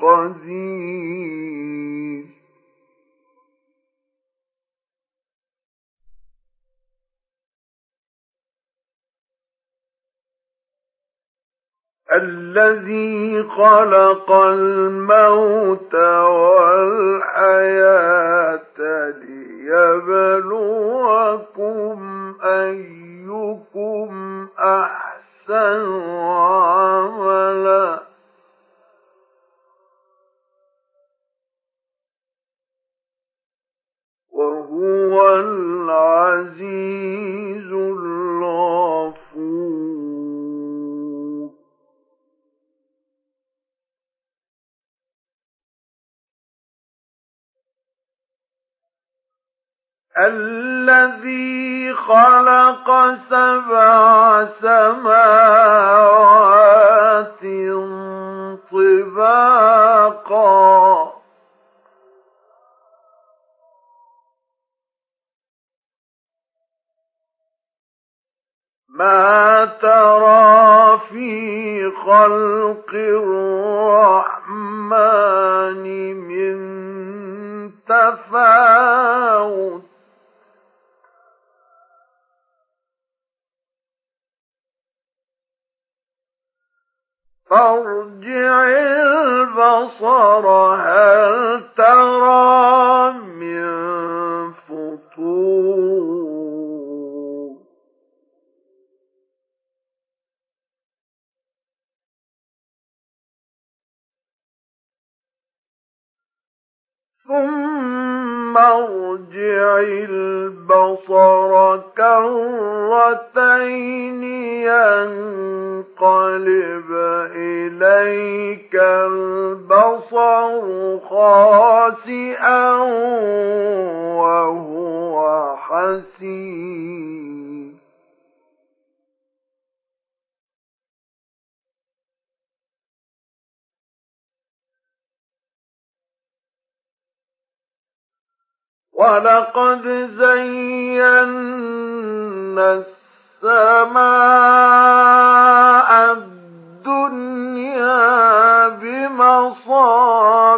قدير. الذي خلق الموت والحياة ليبلوكم أيكم أحسن عملا. وهو العزيز الغفور. الذي خلق سبع سماوات طباقا ما ترى في خلق الرحمن من تفاوت؟ فارجع البصر هل ترى من ثم ارجع البصر كرتين ينقلب إليك البصر خاسئا وهو حسين ولقد زينا السماء الدنيا بمصابيح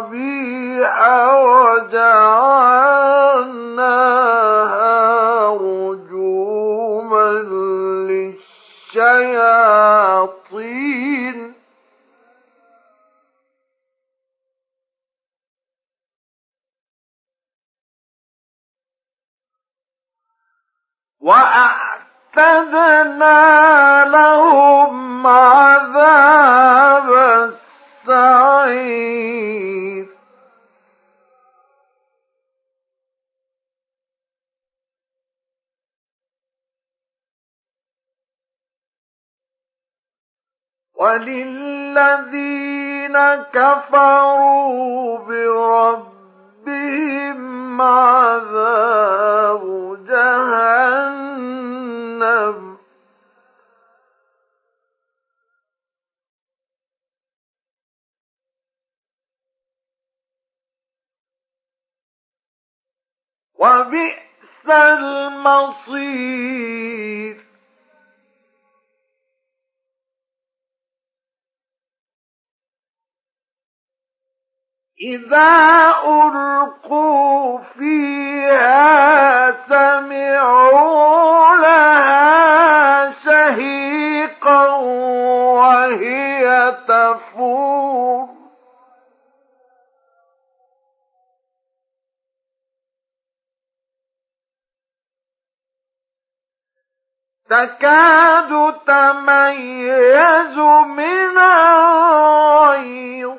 وأعتدنا لهم عذاب السعير. وللذين كفروا بربهم عذاب جهنم. وبئس المصير. إذا ألقوا فيها سمعوا لها شهيقا وهي تفور. تكاد تميز من الغيظ.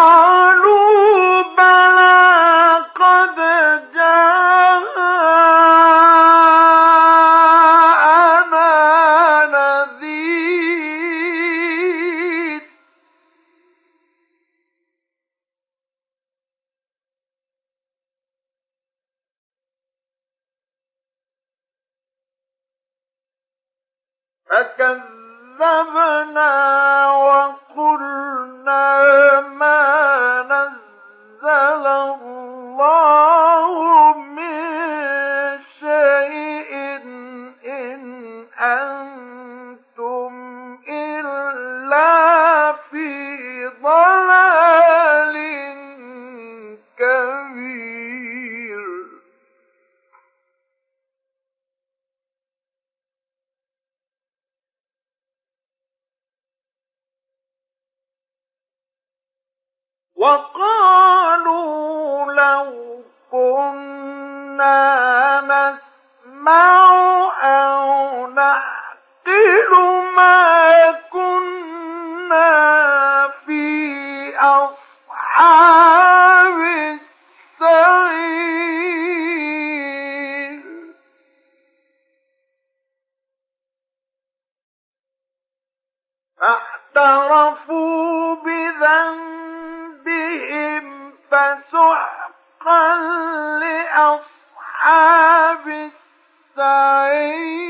عليه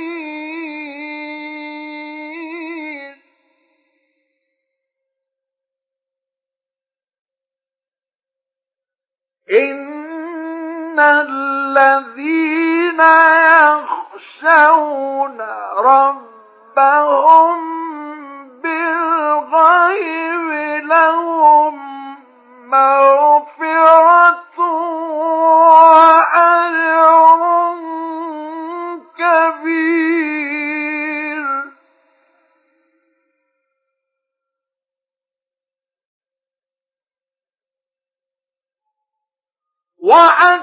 وعد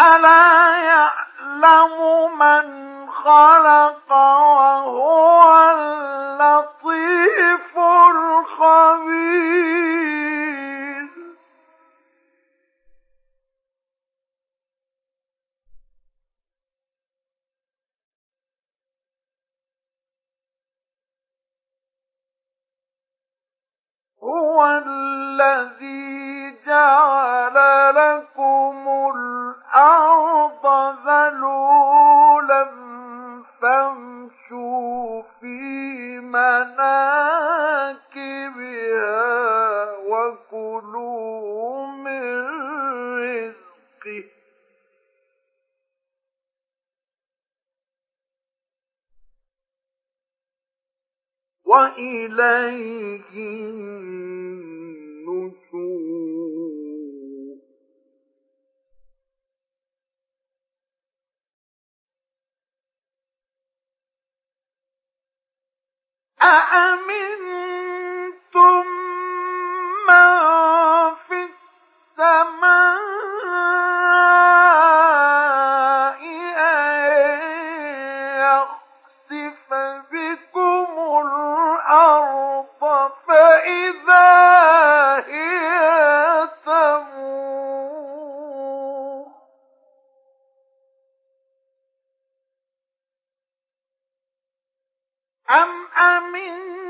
ألا يعلم من خلق وهو اللطيف الخبير. هو الذي جعل أأمنتم أم أمنتم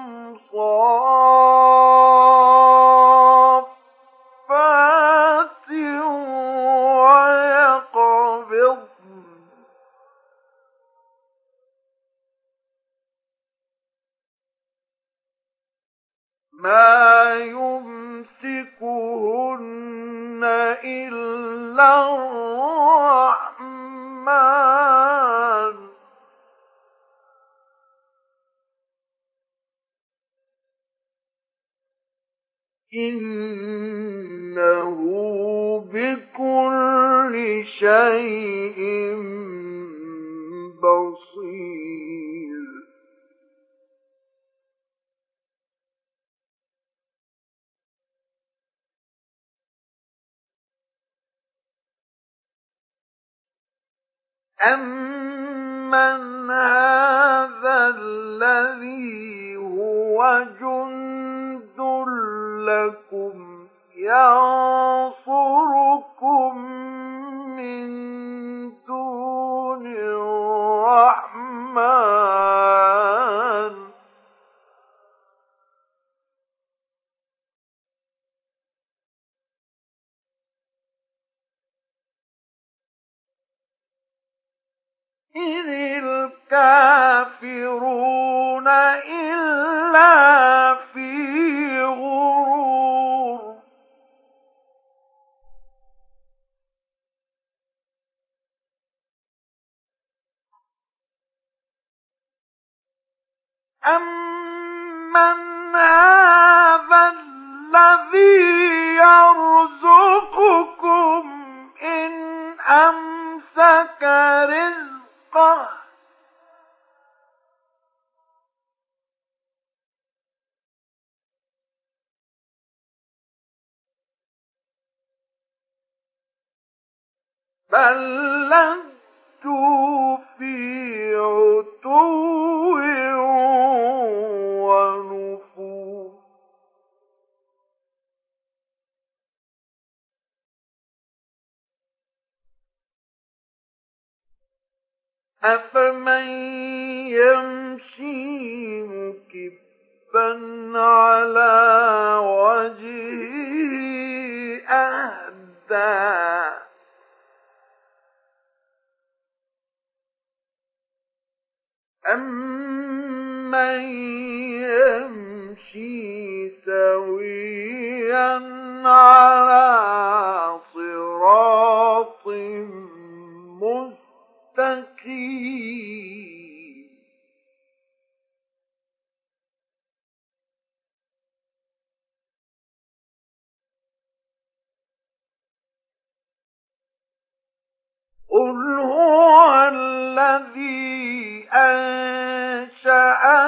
صافات شيء بصير. أمن لجوا في عتو ونفور أفمن يمشي مكبا على وجهه أهدى أمن يمشي سويا على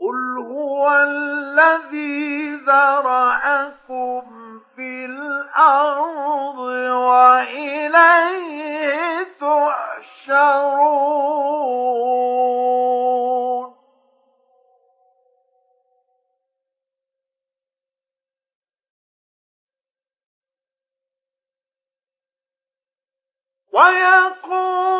قل هو الذي ذرأكم في الأرض وإليه تحشرون ويقولون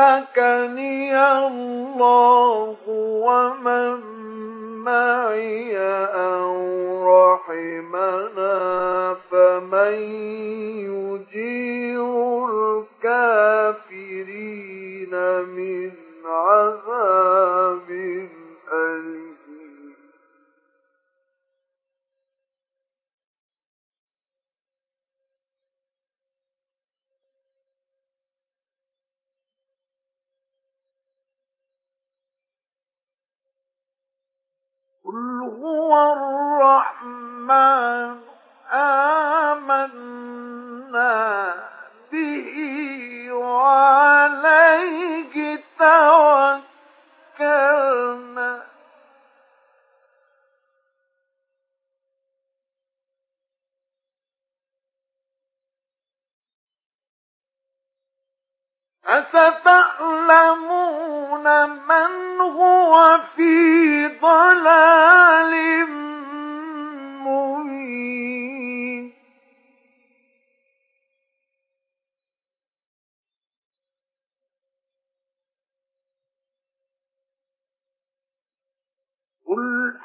أهلكني الله ومن معي أو رحمنا فمن يجير قل هو الرحمن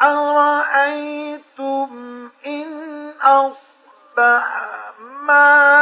أرأيتم إن أصبح ما